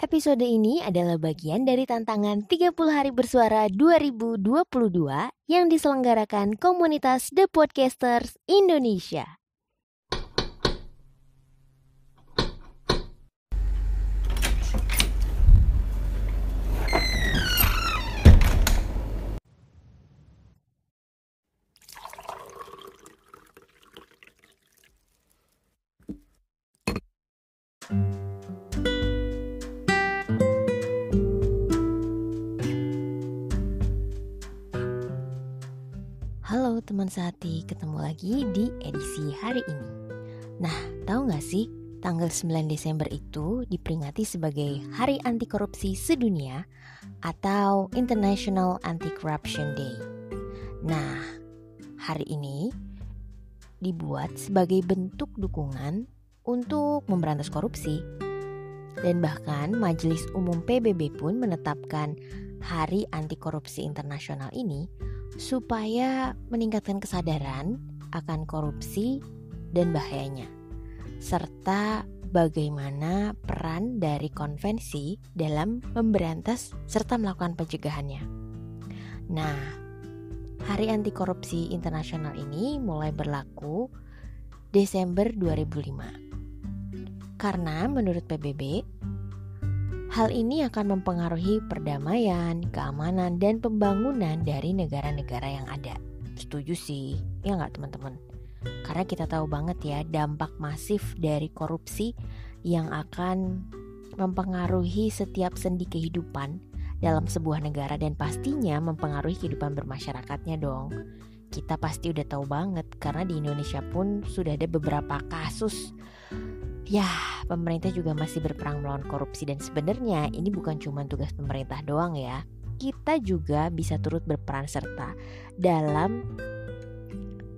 Episode ini adalah bagian dari tantangan 30 hari bersuara 2022 yang diselenggarakan komunitas The Podcasters Indonesia. Halo teman sehati, ketemu lagi di edisi hari ini. Nah, tahu nggak sih, tanggal 9 Desember itu diperingati sebagai Hari Anti Korupsi Sedunia atau International Anti-Corruption Day. Nah, hari ini dibuat sebagai bentuk dukungan untuk memberantas korupsi. Dan bahkan Majelis Umum PBB pun menetapkan Hari Anti Korupsi Internasional ini supaya meningkatkan kesadaran akan korupsi dan bahayanya, serta bagaimana peran dari konvensi dalam memberantas serta melakukan pencegahannya. Nah, Hari Anti Korupsi Internasional ini mulai berlaku Desember 2005. Karena menurut PBB, Hal ini akan mempengaruhi perdamaian, keamanan, dan pembangunan dari negara-negara yang ada. Setuju sih, ya nggak teman-teman? Karena kita tahu banget ya dampak masif dari korupsi yang akan mempengaruhi setiap sendi kehidupan dalam sebuah negara dan pastinya mempengaruhi kehidupan bermasyarakatnya dong. Kita pasti udah tahu banget karena di Indonesia pun sudah ada beberapa kasus Ya, pemerintah juga masih berperang melawan korupsi dan sebenarnya ini bukan cuma tugas pemerintah doang ya. Kita juga bisa turut berperan serta dalam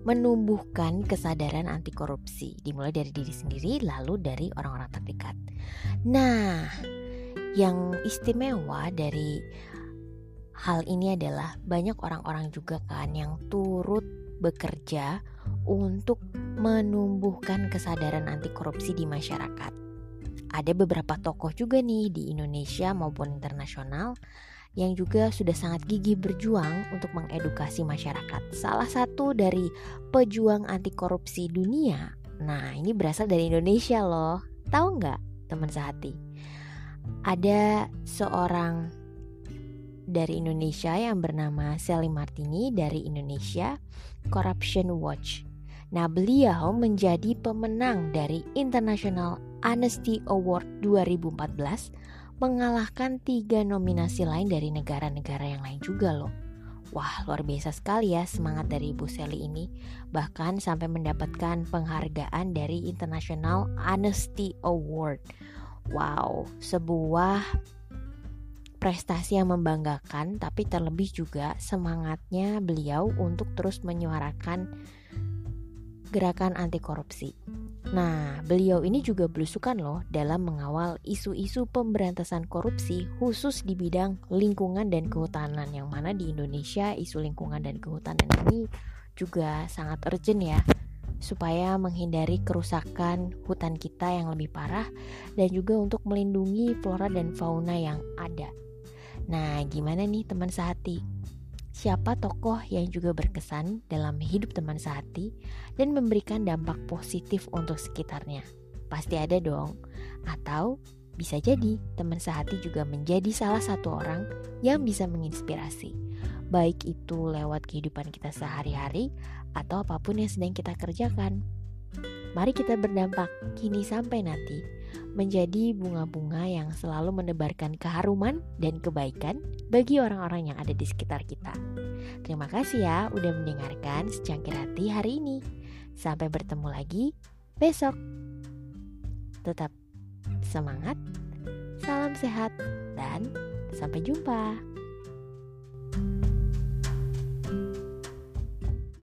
menumbuhkan kesadaran anti korupsi dimulai dari diri sendiri lalu dari orang-orang terdekat. Nah, yang istimewa dari hal ini adalah banyak orang-orang juga kan yang turut bekerja untuk menumbuhkan kesadaran anti korupsi di masyarakat. Ada beberapa tokoh juga nih di Indonesia maupun internasional yang juga sudah sangat gigih berjuang untuk mengedukasi masyarakat. Salah satu dari pejuang anti korupsi dunia. Nah, ini berasal dari Indonesia loh. Tahu nggak, teman sehati? Ada seorang dari Indonesia yang bernama Sally Martini dari Indonesia Corruption Watch. Nah, beliau menjadi pemenang dari International Honesty Award 2014 mengalahkan tiga nominasi lain dari negara-negara yang lain juga loh. Wah, luar biasa sekali ya semangat dari Ibu Sally ini. Bahkan sampai mendapatkan penghargaan dari International Honesty Award. Wow, sebuah prestasi yang membanggakan, tapi terlebih juga semangatnya beliau untuk terus menyuarakan gerakan anti korupsi. Nah, beliau ini juga belusukan loh dalam mengawal isu-isu pemberantasan korupsi khusus di bidang lingkungan dan kehutanan yang mana di Indonesia isu lingkungan dan kehutanan ini juga sangat urgent ya supaya menghindari kerusakan hutan kita yang lebih parah dan juga untuk melindungi flora dan fauna yang ada. Nah, gimana nih teman sehati? siapa tokoh yang juga berkesan dalam hidup teman sehati dan memberikan dampak positif untuk sekitarnya. Pasti ada dong. Atau bisa jadi teman sehati juga menjadi salah satu orang yang bisa menginspirasi. Baik itu lewat kehidupan kita sehari-hari atau apa pun yang sedang kita kerjakan. Mari kita berdampak kini sampai nanti menjadi bunga-bunga yang selalu menebarkan keharuman dan kebaikan bagi orang-orang yang ada di sekitar kita. Terima kasih ya udah mendengarkan secangkir hati hari ini. Sampai bertemu lagi besok. Tetap semangat, salam sehat, dan sampai jumpa.